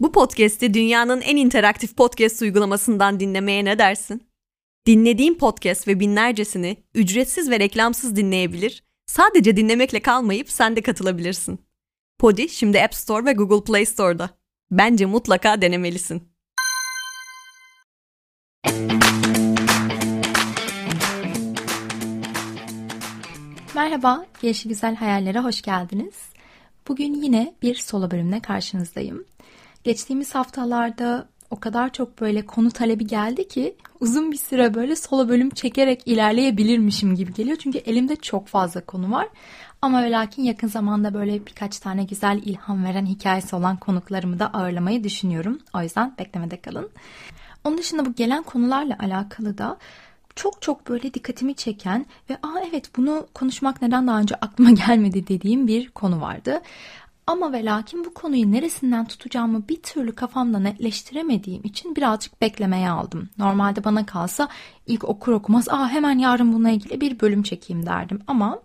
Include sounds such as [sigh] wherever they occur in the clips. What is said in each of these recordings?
Bu podcast'i dünyanın en interaktif podcast uygulamasından dinlemeye ne dersin? Dinlediğin podcast ve binlercesini ücretsiz ve reklamsız dinleyebilir, sadece dinlemekle kalmayıp sen de katılabilirsin. Podi şimdi App Store ve Google Play Store'da. Bence mutlaka denemelisin. Merhaba, Gelişi Güzel Hayallere hoş geldiniz. Bugün yine bir solo bölümle karşınızdayım. Geçtiğimiz haftalarda o kadar çok böyle konu talebi geldi ki uzun bir süre böyle solo bölüm çekerek ilerleyebilirmişim gibi geliyor. Çünkü elimde çok fazla konu var. Ama ve lakin yakın zamanda böyle birkaç tane güzel ilham veren hikayesi olan konuklarımı da ağırlamayı düşünüyorum. O yüzden beklemede kalın. Onun dışında bu gelen konularla alakalı da çok çok böyle dikkatimi çeken ve aa evet bunu konuşmak neden daha önce aklıma [laughs] gelmedi dediğim bir konu vardı. Ama ve lakin bu konuyu neresinden tutacağımı bir türlü kafamda netleştiremediğim için birazcık beklemeye aldım. Normalde bana kalsa ilk okur okumaz aa hemen yarın bununla ilgili bir bölüm çekeyim derdim ama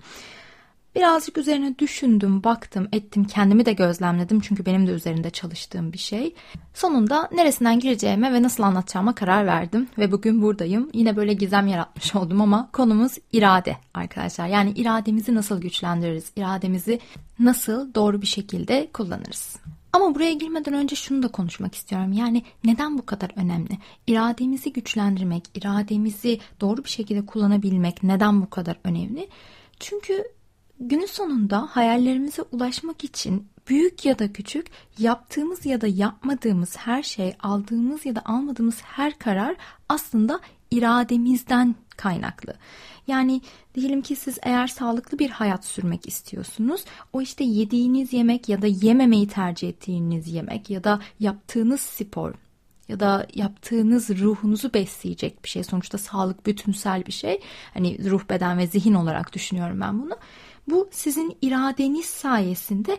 Birazcık üzerine düşündüm, baktım, ettim, kendimi de gözlemledim çünkü benim de üzerinde çalıştığım bir şey. Sonunda neresinden gireceğime ve nasıl anlatacağıma karar verdim ve bugün buradayım. Yine böyle gizem yaratmış [laughs] oldum ama konumuz irade arkadaşlar. Yani irademizi nasıl güçlendiririz, irademizi nasıl doğru bir şekilde kullanırız. Ama buraya girmeden önce şunu da konuşmak istiyorum. Yani neden bu kadar önemli? İrademizi güçlendirmek, irademizi doğru bir şekilde kullanabilmek neden bu kadar önemli? Çünkü Günün sonunda hayallerimize ulaşmak için büyük ya da küçük yaptığımız ya da yapmadığımız her şey, aldığımız ya da almadığımız her karar aslında irademizden kaynaklı. Yani diyelim ki siz eğer sağlıklı bir hayat sürmek istiyorsunuz. O işte yediğiniz yemek ya da yememeyi tercih ettiğiniz yemek ya da yaptığınız spor ya da yaptığınız ruhunuzu besleyecek bir şey. Sonuçta sağlık bütünsel bir şey. Hani ruh, beden ve zihin olarak düşünüyorum ben bunu. Bu sizin iradeniz sayesinde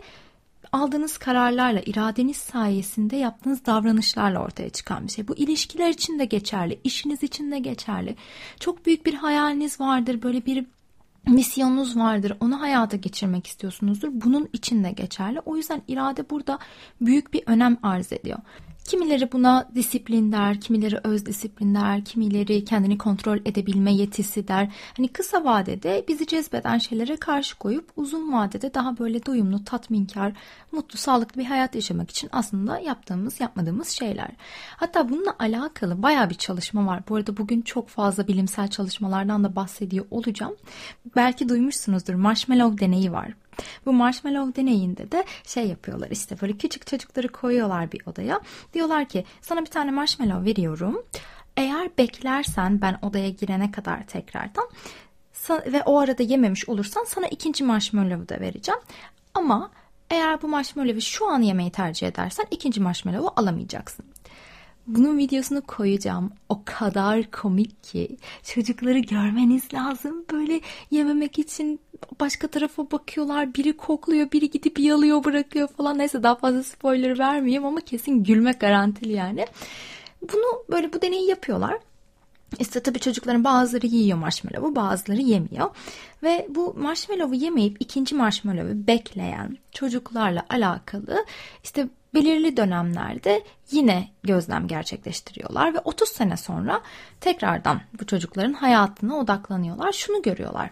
aldığınız kararlarla, iradeniz sayesinde yaptığınız davranışlarla ortaya çıkan bir şey. Bu ilişkiler için de geçerli, işiniz için de geçerli. Çok büyük bir hayaliniz vardır, böyle bir misyonunuz vardır, onu hayata geçirmek istiyorsunuzdur. Bunun için de geçerli. O yüzden irade burada büyük bir önem arz ediyor. Kimileri buna disiplin der, kimileri öz disiplin der, kimileri kendini kontrol edebilme yetisi der. Hani kısa vadede bizi cezbeden şeylere karşı koyup uzun vadede daha böyle doyumlu, tatminkar, mutlu, sağlıklı bir hayat yaşamak için aslında yaptığımız, yapmadığımız şeyler. Hatta bununla alakalı baya bir çalışma var. Bu arada bugün çok fazla bilimsel çalışmalardan da bahsediyor olacağım. Belki duymuşsunuzdur. Marshmallow deneyi var. Bu marshmallow deneyinde de şey yapıyorlar işte böyle küçük çocukları koyuyorlar bir odaya. Diyorlar ki sana bir tane marshmallow veriyorum. Eğer beklersen ben odaya girene kadar tekrardan ve o arada yememiş olursan sana ikinci marshmallow'u da vereceğim. Ama eğer bu marshmallow'u şu an yemeyi tercih edersen ikinci marshmallow'u alamayacaksın. Bunun videosunu koyacağım. O kadar komik ki çocukları görmeniz lazım. Böyle yememek için başka tarafa bakıyorlar. Biri kokluyor, biri gidip yalıyor, bırakıyor falan. Neyse daha fazla spoiler vermeyeyim ama kesin gülmek garantili yani. Bunu böyle bu deneyi yapıyorlar. İşte tabii çocukların bazıları yiyor marshmallow'u, bazıları yemiyor. Ve bu marshmallow'u yemeyip ikinci marshmallow'u bekleyen çocuklarla alakalı işte belirli dönemlerde yine gözlem gerçekleştiriyorlar ve 30 sene sonra tekrardan bu çocukların hayatına odaklanıyorlar. Şunu görüyorlar.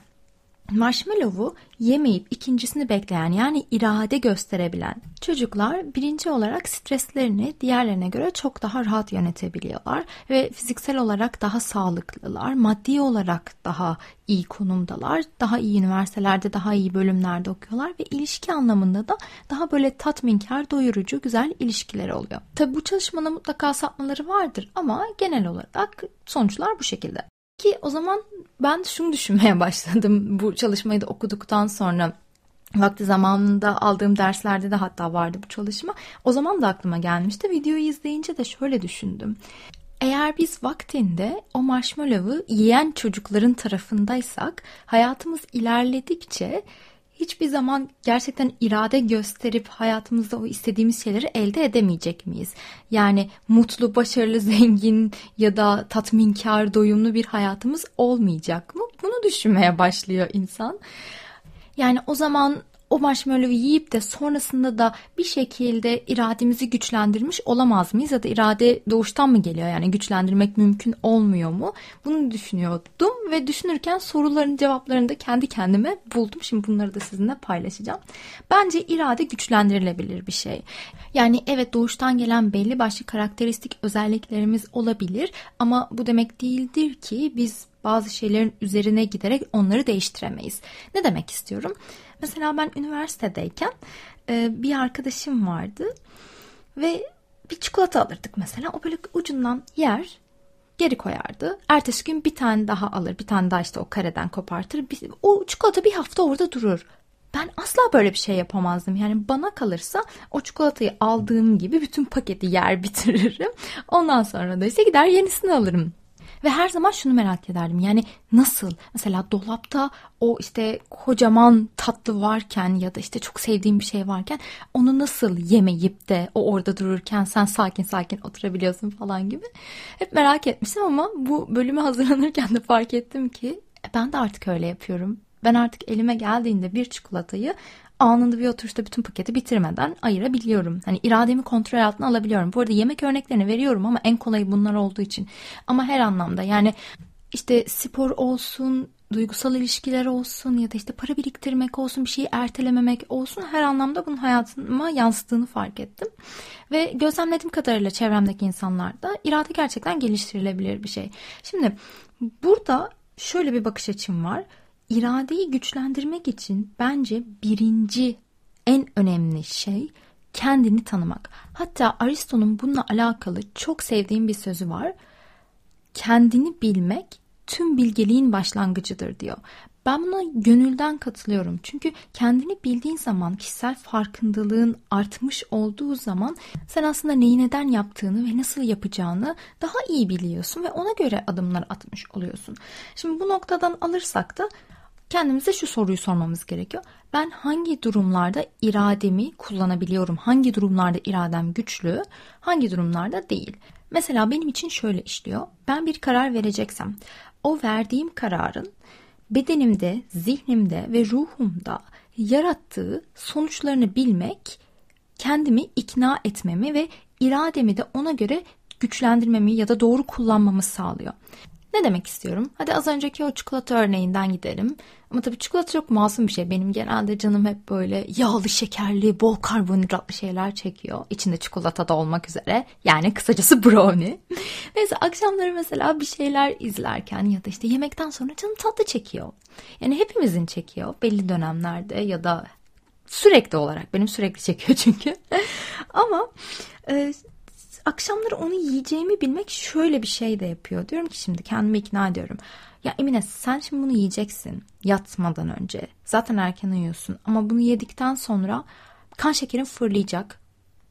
Marshmallow'u yemeyip ikincisini bekleyen yani irade gösterebilen çocuklar birinci olarak streslerini diğerlerine göre çok daha rahat yönetebiliyorlar ve fiziksel olarak daha sağlıklılar, maddi olarak daha iyi konumdalar, daha iyi üniversitelerde, daha iyi bölümlerde okuyorlar ve ilişki anlamında da daha böyle tatminkar, doyurucu, güzel ilişkileri oluyor. Tabi bu çalışmanın mutlaka sapmaları vardır ama genel olarak sonuçlar bu şekilde. Ki o zaman ben şunu düşünmeye [laughs] başladım bu çalışmayı da okuduktan sonra. Vakti zamanında aldığım derslerde de hatta vardı bu çalışma. O zaman da aklıma gelmişti. Videoyu izleyince de şöyle düşündüm. Eğer biz vaktinde o marshmallow'u yiyen çocukların tarafındaysak hayatımız ilerledikçe hiçbir zaman gerçekten irade gösterip hayatımızda o istediğimiz şeyleri elde edemeyecek miyiz? Yani mutlu, başarılı, [laughs] zengin ya da tatminkar, doyumlu bir hayatımız olmayacak mı? Bunu düşünmeye başlıyor insan. Yani o zaman o marshmallow'u yiyip de sonrasında da bir şekilde irademizi güçlendirmiş olamaz mıyız? Ya da irade doğuştan mı geliyor? Yani güçlendirmek mümkün olmuyor mu? Bunu düşünüyordum ve düşünürken soruların cevaplarını da kendi kendime buldum. Şimdi bunları da sizinle paylaşacağım. Bence irade güçlendirilebilir bir şey. Yani evet doğuştan gelen belli başlı karakteristik özelliklerimiz olabilir ama bu demek değildir ki biz bazı şeylerin üzerine giderek onları değiştiremeyiz. Ne demek istiyorum? Mesela ben üniversitedeyken e, bir arkadaşım vardı ve bir çikolata alırdık mesela. O böyle ucundan yer geri koyardı. Ertesi gün bir tane daha alır. Bir tane daha işte o kareden kopartır. O çikolata bir hafta orada durur. Ben asla böyle bir şey yapamazdım. Yani bana kalırsa o çikolatayı aldığım gibi bütün paketi yer bitiririm. Ondan sonra da işte gider yenisini alırım. Ve her zaman şunu merak ederdim. Yani nasıl mesela dolapta o işte kocaman tatlı varken ya da işte çok sevdiğim bir şey varken onu nasıl yemeyip de o orada dururken sen sakin sakin oturabiliyorsun falan gibi. Hep merak etmiştim ama bu bölümü hazırlanırken de fark ettim ki ben de artık öyle yapıyorum. Ben artık elime geldiğinde bir çikolatayı anında bir oturuşta bütün paketi bitirmeden ayırabiliyorum. Hani irademi kontrol altına alabiliyorum. Bu arada yemek örneklerini veriyorum ama en kolayı bunlar olduğu için. Ama her anlamda yani işte spor olsun, duygusal ilişkiler olsun ya da işte para biriktirmek olsun, bir şeyi ertelememek olsun her anlamda bunun hayatıma yansıdığını fark ettim. Ve gözlemlediğim kadarıyla çevremdeki insanlarda irade gerçekten geliştirilebilir bir şey. Şimdi burada şöyle bir bakış açım var iradeyi güçlendirmek için bence birinci en önemli şey kendini tanımak. Hatta Aristo'nun bununla alakalı çok sevdiğim bir sözü var. Kendini bilmek tüm bilgeliğin başlangıcıdır diyor. Ben buna gönülden katılıyorum. Çünkü kendini bildiğin zaman kişisel farkındalığın artmış olduğu zaman sen aslında neyi neden yaptığını ve nasıl yapacağını daha iyi biliyorsun ve ona göre adımlar atmış oluyorsun. Şimdi bu noktadan alırsak da kendimize şu soruyu sormamız gerekiyor. Ben hangi durumlarda irademi kullanabiliyorum? Hangi durumlarda iradem güçlü? Hangi durumlarda değil? Mesela benim için şöyle işliyor. Ben bir karar vereceksem o verdiğim kararın bedenimde, zihnimde ve ruhumda yarattığı sonuçlarını bilmek kendimi ikna etmemi ve irademi de ona göre güçlendirmemi ya da doğru kullanmamı sağlıyor. Ne demek istiyorum? Hadi az önceki o çikolata örneğinden gidelim. Ama tabii çikolata çok masum bir şey. Benim genelde canım hep böyle yağlı, şekerli, bol karbonhidratlı şeyler çekiyor. İçinde çikolata da olmak üzere. Yani kısacası brownie. [laughs] Neyse akşamları mesela bir şeyler izlerken ya da işte yemekten sonra canım tatlı çekiyor. Yani hepimizin çekiyor belli dönemlerde ya da sürekli olarak. Benim sürekli çekiyor [laughs] çünkü. Ama e, akşamları onu yiyeceğimi bilmek şöyle bir şey de yapıyor. Diyorum ki şimdi kendimi ikna ediyorum. Ya Emine sen şimdi bunu yiyeceksin yatmadan önce. Zaten erken uyuyorsun ama bunu yedikten sonra kan şekerin fırlayacak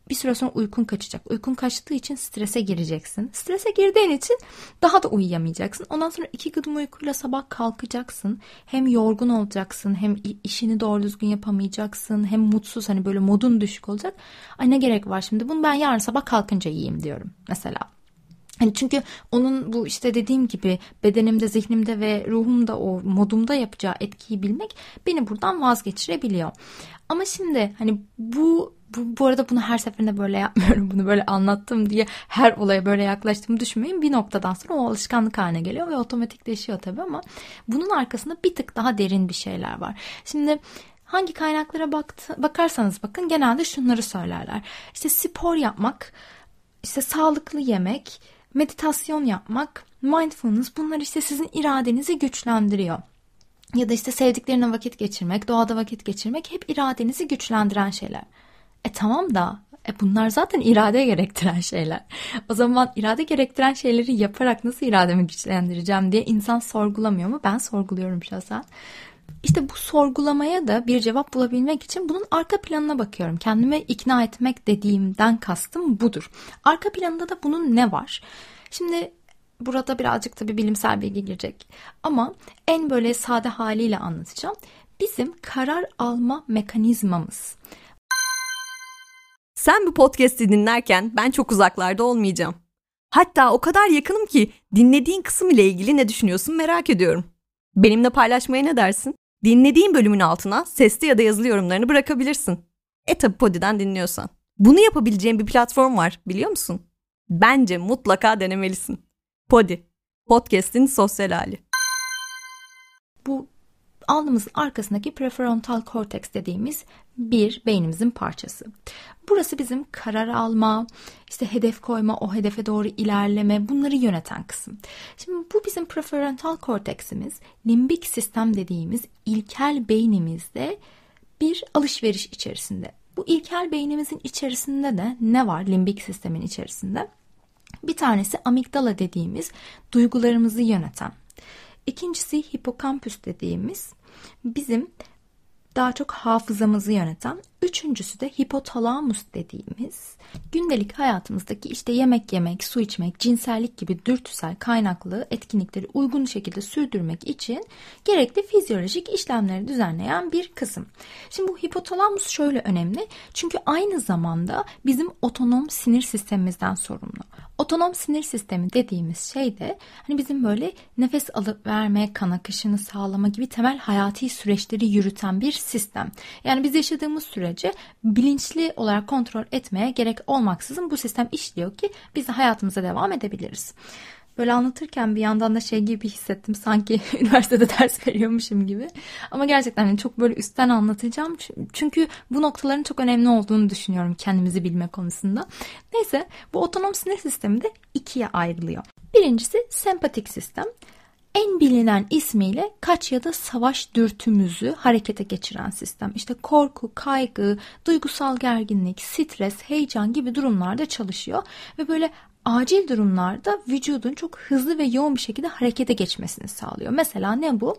bir süre sonra uykun kaçacak. Uykun kaçtığı için strese gireceksin. Strese girdiğin için daha da uyuyamayacaksın. Ondan sonra iki gıdım uykuyla sabah kalkacaksın. Hem yorgun olacaksın hem işini doğru düzgün yapamayacaksın. Hem mutsuz hani böyle modun düşük olacak. Ay ne gerek var şimdi bunu ben yarın sabah kalkınca yiyeyim diyorum mesela. Hani çünkü onun bu işte dediğim gibi bedenimde, zihnimde ve ruhumda o modumda yapacağı etkiyi bilmek beni buradan vazgeçirebiliyor. Ama şimdi hani bu bu, bu arada bunu her seferinde böyle yapmıyorum. [laughs] Bunu böyle anlattım diye her olaya böyle yaklaştığımı düşünmeyin. Bir noktadan sonra o alışkanlık haline geliyor ve otomatikleşiyor tabii ama bunun arkasında bir tık daha derin bir şeyler var. Şimdi hangi kaynaklara baktı, bakarsanız bakın genelde şunları söylerler. İşte spor yapmak, işte sağlıklı yemek, meditasyon yapmak, mindfulness bunlar işte sizin iradenizi güçlendiriyor ya da işte sevdiklerine vakit geçirmek, doğada vakit geçirmek hep iradenizi güçlendiren şeyler. E tamam da e bunlar zaten irade gerektiren [laughs] şeyler. O zaman irade gerektiren şeyleri yaparak nasıl irademi güçlendireceğim diye insan sorgulamıyor mu? Ben sorguluyorum şahsen. İşte bu sorgulamaya da bir cevap bulabilmek için bunun arka planına bakıyorum. Kendime ikna etmek dediğimden kastım budur. Arka planında da bunun ne var? Şimdi burada birazcık da bir bilimsel bilgi girecek. Ama en böyle sade haliyle anlatacağım. Bizim karar alma mekanizmamız. Sen bu podcast'i dinlerken ben çok uzaklarda olmayacağım. Hatta o kadar yakınım ki dinlediğin kısım ile ilgili ne düşünüyorsun merak ediyorum. Benimle paylaşmaya ne dersin? Dinlediğin bölümün altına sesli ya da yazılı yorumlarını bırakabilirsin. E tabi Podi'den dinliyorsan. Bunu yapabileceğin bir platform var biliyor musun? Bence mutlaka denemelisin. Podi, podcast'in sosyal hali. Bu alnımızın arkasındaki prefrontal korteks dediğimiz bir beynimizin parçası. Burası bizim karar alma, işte hedef koyma, o hedefe doğru ilerleme bunları yöneten kısım. Şimdi bu bizim prefrontal korteksimiz limbik sistem dediğimiz ilkel beynimizde bir alışveriş içerisinde. Bu ilkel beynimizin içerisinde de ne var limbik sistemin içerisinde? Bir tanesi amigdala dediğimiz duygularımızı yöneten. İkincisi hipokampüs dediğimiz bizim daha çok hafızamızı yöneten. Üçüncüsü de hipotalamus dediğimiz gündelik hayatımızdaki işte yemek yemek, su içmek, cinsellik gibi dürtüsel kaynaklı etkinlikleri uygun şekilde sürdürmek için gerekli fizyolojik işlemleri düzenleyen bir kısım. Şimdi bu hipotalamus şöyle önemli. Çünkü aynı zamanda bizim otonom sinir sistemimizden sorumlu. Otonom sinir sistemi dediğimiz şey de hani bizim böyle nefes alıp verme, kan akışını sağlama gibi temel hayati süreçleri yürüten bir sistem. Yani biz yaşadığımız sürece bilinçli olarak kontrol etmeye gerek olmaksızın bu sistem işliyor ki biz de hayatımıza devam edebiliriz. Böyle anlatırken bir yandan da şey gibi hissettim sanki [laughs] üniversitede ders veriyormuşum gibi. Ama gerçekten yani çok böyle üstten anlatacağım. Çünkü bu noktaların çok önemli olduğunu düşünüyorum kendimizi bilme konusunda. Neyse bu otonom sinir sistemi de ikiye ayrılıyor. Birincisi sempatik sistem. En bilinen ismiyle kaç ya da savaş dürtümüzü harekete geçiren sistem. İşte korku, kaygı, duygusal gerginlik, stres, heyecan gibi durumlarda çalışıyor ve böyle acil durumlarda vücudun çok hızlı ve yoğun bir şekilde harekete geçmesini sağlıyor. Mesela ne bu?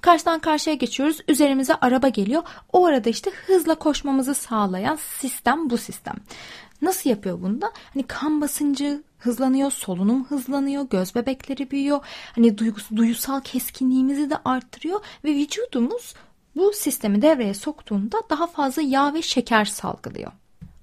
Karşıdan karşıya geçiyoruz. Üzerimize araba geliyor. O arada işte hızla koşmamızı sağlayan sistem bu sistem. Nasıl yapıyor bunda? Hani kan basıncı hızlanıyor, solunum hızlanıyor, göz bebekleri büyüyor. Hani duygusu, duyusal keskinliğimizi de arttırıyor ve vücudumuz bu sistemi devreye soktuğunda daha fazla yağ ve şeker salgılıyor.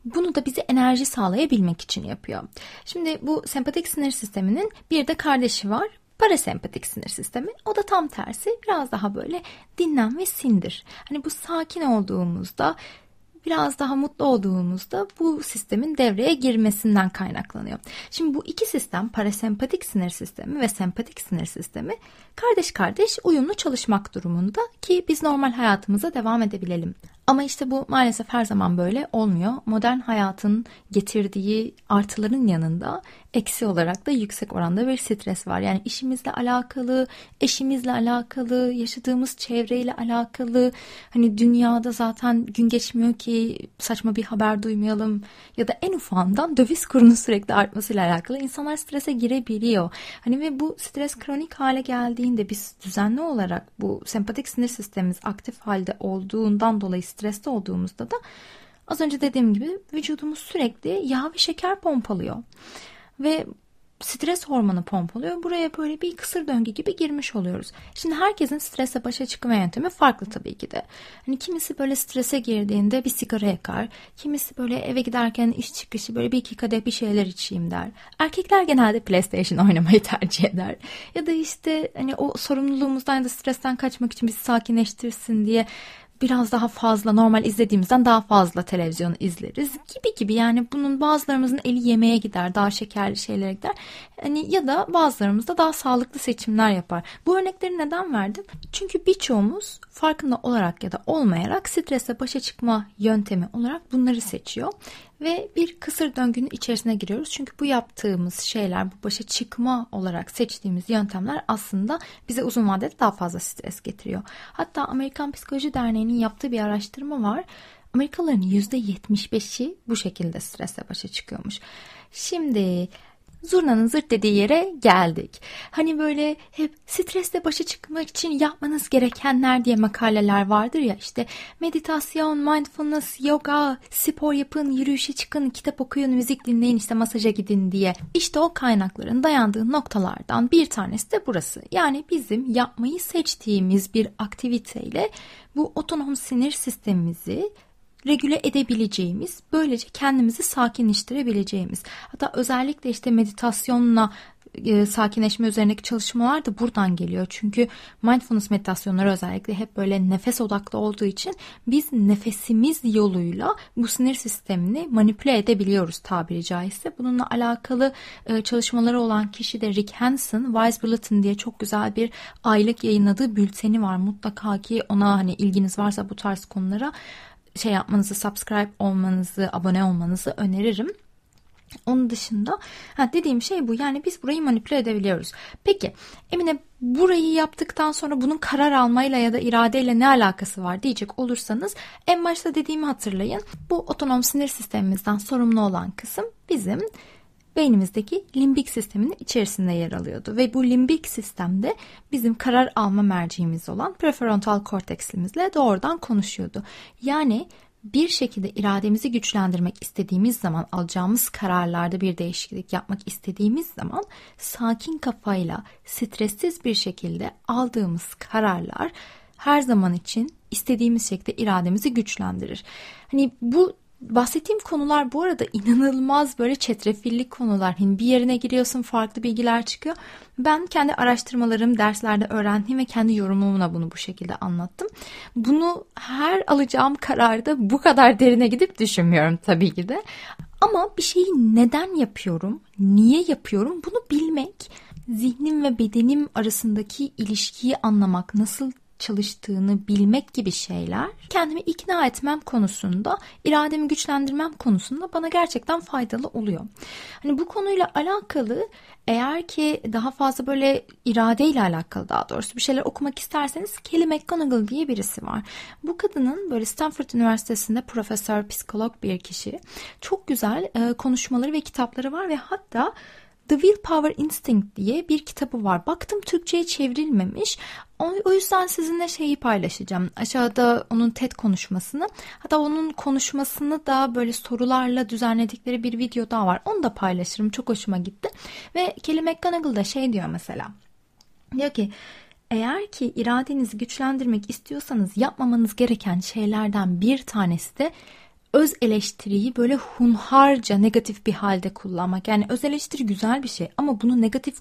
Bunu da bize enerji sağlayabilmek için yapıyor. Şimdi bu sempatik sinir sisteminin bir de kardeşi var. Parasempatik sinir sistemi. O da tam tersi. Biraz daha böyle dinlen ve sindir. Hani bu sakin olduğumuzda biraz daha mutlu olduğumuzda bu sistemin devreye girmesinden kaynaklanıyor. Şimdi bu iki sistem parasempatik sinir sistemi ve sempatik sinir sistemi kardeş kardeş uyumlu çalışmak durumunda ki biz normal hayatımıza devam edebilelim. Ama işte bu maalesef her zaman böyle olmuyor. Modern hayatın getirdiği artıların yanında eksi olarak da yüksek oranda bir stres var. Yani işimizle alakalı, eşimizle alakalı, yaşadığımız çevreyle alakalı. Hani dünyada zaten gün geçmiyor ki saçma bir haber duymayalım ya da en ufağından döviz kurunun sürekli artmasıyla alakalı insanlar strese girebiliyor. Hani ve bu stres kronik hale geldiğinde biz düzenli olarak bu sempatik sinir sistemimiz aktif halde olduğundan dolayı streste olduğumuzda da az önce dediğim gibi vücudumuz sürekli yağ ve şeker pompalıyor. Ve stres hormonu pompalıyor. Buraya böyle bir kısır döngü gibi girmiş oluyoruz. Şimdi herkesin strese başa çıkma yöntemi farklı tabii ki de. Hani kimisi böyle strese girdiğinde bir sigara yakar. Kimisi böyle eve giderken iş çıkışı böyle bir iki kadeh bir şeyler içeyim der. Erkekler genelde PlayStation oynamayı tercih eder. Ya da işte hani o sorumluluğumuzdan ya da stresten kaçmak için bizi sakinleştirsin diye biraz daha fazla normal izlediğimizden daha fazla televizyon izleriz gibi gibi yani bunun bazılarımızın eli yemeğe gider daha şekerli şeylere gider hani ya da bazılarımız da daha sağlıklı seçimler yapar. Bu örnekleri neden verdim? Çünkü birçoğumuz farkında olarak ya da olmayarak stresle başa çıkma yöntemi olarak bunları seçiyor ve bir kısır döngünün içerisine giriyoruz. Çünkü bu yaptığımız şeyler, bu başa çıkma olarak seçtiğimiz yöntemler aslında bize uzun vadede daha fazla stres getiriyor. Hatta Amerikan Psikoloji Derneği'nin yaptığı bir araştırma var. Amerikalıların %75'i bu şekilde stresle başa çıkıyormuş. Şimdi zurnanın zırt dediği yere geldik. Hani böyle hep stresle başa çıkmak için yapmanız gerekenler diye makaleler vardır ya işte meditasyon, mindfulness, yoga, spor yapın, yürüyüşe çıkın, kitap okuyun, müzik dinleyin, işte masaja gidin diye. İşte o kaynakların dayandığı noktalardan bir tanesi de burası. Yani bizim yapmayı seçtiğimiz bir aktiviteyle bu otonom sinir sistemimizi regüle edebileceğimiz, böylece kendimizi sakinleştirebileceğimiz. Hatta özellikle işte meditasyonla e, sakinleşme üzerindeki çalışmalar da buradan geliyor. Çünkü mindfulness meditasyonları özellikle hep böyle nefes odaklı olduğu için biz nefesimiz yoluyla bu sinir sistemini manipüle edebiliyoruz tabiri caizse. Bununla alakalı e, çalışmaları olan kişi de Rick Hansen, Wise Bulletin diye çok güzel bir aylık yayınladığı bülteni var. Mutlaka ki ona hani ilginiz varsa bu tarz konulara şey yapmanızı, subscribe olmanızı, abone olmanızı öneririm. Onun dışında ha dediğim şey bu. Yani biz burayı manipüle edebiliyoruz. Peki Emine burayı yaptıktan sonra bunun karar almayla ya da iradeyle ne alakası var diyecek olursanız en başta dediğimi hatırlayın. Bu otonom sinir sistemimizden sorumlu olan kısım bizim beynimizdeki limbik sistemin içerisinde yer alıyordu ve bu limbik sistemde bizim karar alma merciğimiz olan prefrontal korteksimizle doğrudan konuşuyordu. Yani bir şekilde irademizi güçlendirmek istediğimiz zaman alacağımız kararlarda bir değişiklik yapmak istediğimiz zaman sakin kafayla stressiz bir şekilde aldığımız kararlar her zaman için istediğimiz şekilde irademizi güçlendirir. Hani bu bahsettiğim konular bu arada inanılmaz böyle çetrefilli konular. Hani bir yerine giriyorsun farklı bilgiler çıkıyor. Ben kendi araştırmalarım, derslerde öğrendiğim ve kendi yorumumla bunu bu şekilde anlattım. Bunu her alacağım kararda bu kadar derine gidip düşünmüyorum tabii ki de. Ama bir şeyi neden yapıyorum, niye yapıyorum bunu bilmek, zihnim ve bedenim arasındaki ilişkiyi anlamak, nasıl çalıştığını bilmek gibi şeyler kendimi ikna etmem konusunda, irademi güçlendirmem konusunda bana gerçekten faydalı oluyor. Hani bu konuyla alakalı eğer ki daha fazla böyle iradeyle alakalı daha doğrusu bir şeyler okumak isterseniz Kelly McGonigal diye birisi var. Bu kadının böyle Stanford Üniversitesi'nde profesör, psikolog bir kişi. Çok güzel e, konuşmaları ve kitapları var ve hatta The Willpower Instinct diye bir kitabı var. Baktım Türkçe'ye çevrilmemiş. O yüzden sizinle şeyi paylaşacağım. Aşağıda onun TED konuşmasını. Hatta onun konuşmasını da böyle sorularla düzenledikleri bir video daha var. Onu da paylaşırım. Çok hoşuma gitti. Ve Kelly McGonigal da şey diyor mesela. Diyor ki eğer ki iradenizi güçlendirmek istiyorsanız yapmamanız gereken şeylerden bir tanesi de öz eleştiriyi böyle hunharca negatif bir halde kullanmak. Yani öz eleştiri güzel bir şey ama bunu negatif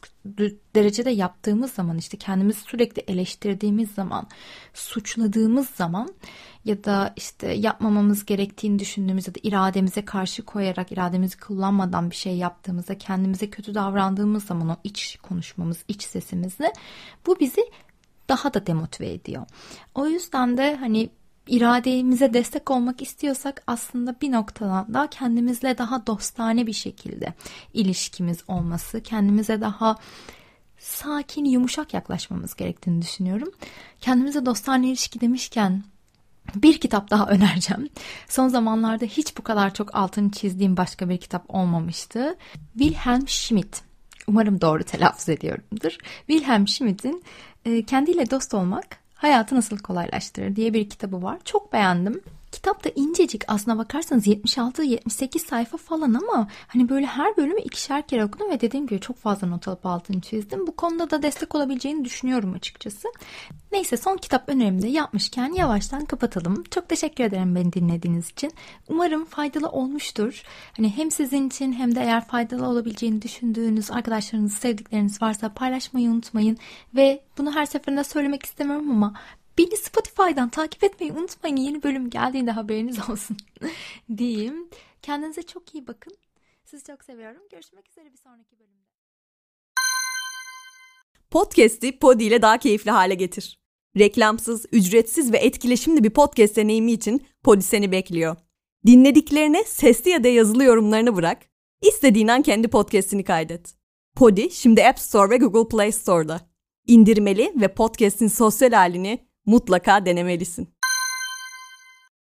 derecede yaptığımız zaman işte kendimizi sürekli eleştirdiğimiz zaman, suçladığımız zaman ya da işte yapmamamız gerektiğini düşündüğümüz ya da irademize karşı koyarak irademizi kullanmadan bir şey yaptığımızda kendimize kötü davrandığımız zaman o iç konuşmamız, iç sesimizle bu bizi daha da demotive ediyor. O yüzden de hani irademize destek olmak istiyorsak aslında bir noktadan da kendimizle daha dostane bir şekilde ilişkimiz olması, kendimize daha sakin, yumuşak yaklaşmamız gerektiğini düşünüyorum. Kendimize dostane ilişki demişken bir kitap daha [laughs] önereceğim. Son zamanlarda hiç bu kadar çok altını çizdiğim başka bir kitap olmamıştı. Wilhelm Schmidt. Umarım doğru telaffuz ediyorumdur. Wilhelm Schmidt'in e, kendiyle dost olmak Hayatı Nasıl Kolaylaştırır diye bir kitabı var. Çok beğendim. Kitap da incecik aslına bakarsanız 76-78 sayfa falan ama hani böyle her bölümü ikişer kere okudum ve dediğim gibi çok fazla not alıp altını çizdim. Bu konuda da destek olabileceğini düşünüyorum açıkçası. Neyse son kitap önerimde yapmışken yavaştan kapatalım. Çok teşekkür ederim beni dinlediğiniz için. Umarım faydalı olmuştur. Hani hem sizin için hem de eğer faydalı olabileceğini düşündüğünüz arkadaşlarınız, sevdikleriniz varsa paylaşmayı unutmayın. Ve bunu her seferinde söylemek istemiyorum ama Beni Spotify'dan takip etmeyi unutmayın. Yeni bölüm geldiğinde haberiniz olsun [laughs] diyeyim. Kendinize çok iyi bakın. Sizi çok seviyorum. Görüşmek üzere bir sonraki bölümde. Podcast'i Podi ile daha keyifli hale getir. Reklamsız, ücretsiz ve etkileşimli bir podcast deneyimi için Podi seni bekliyor. Dinlediklerine sesli ya da yazılı yorumlarını bırak. İstediğin an kendi podcast'ini kaydet. Podi şimdi App Store ve Google Play Store'da. İndirmeli ve podcast'in sosyal halini mutlaka denemelisin.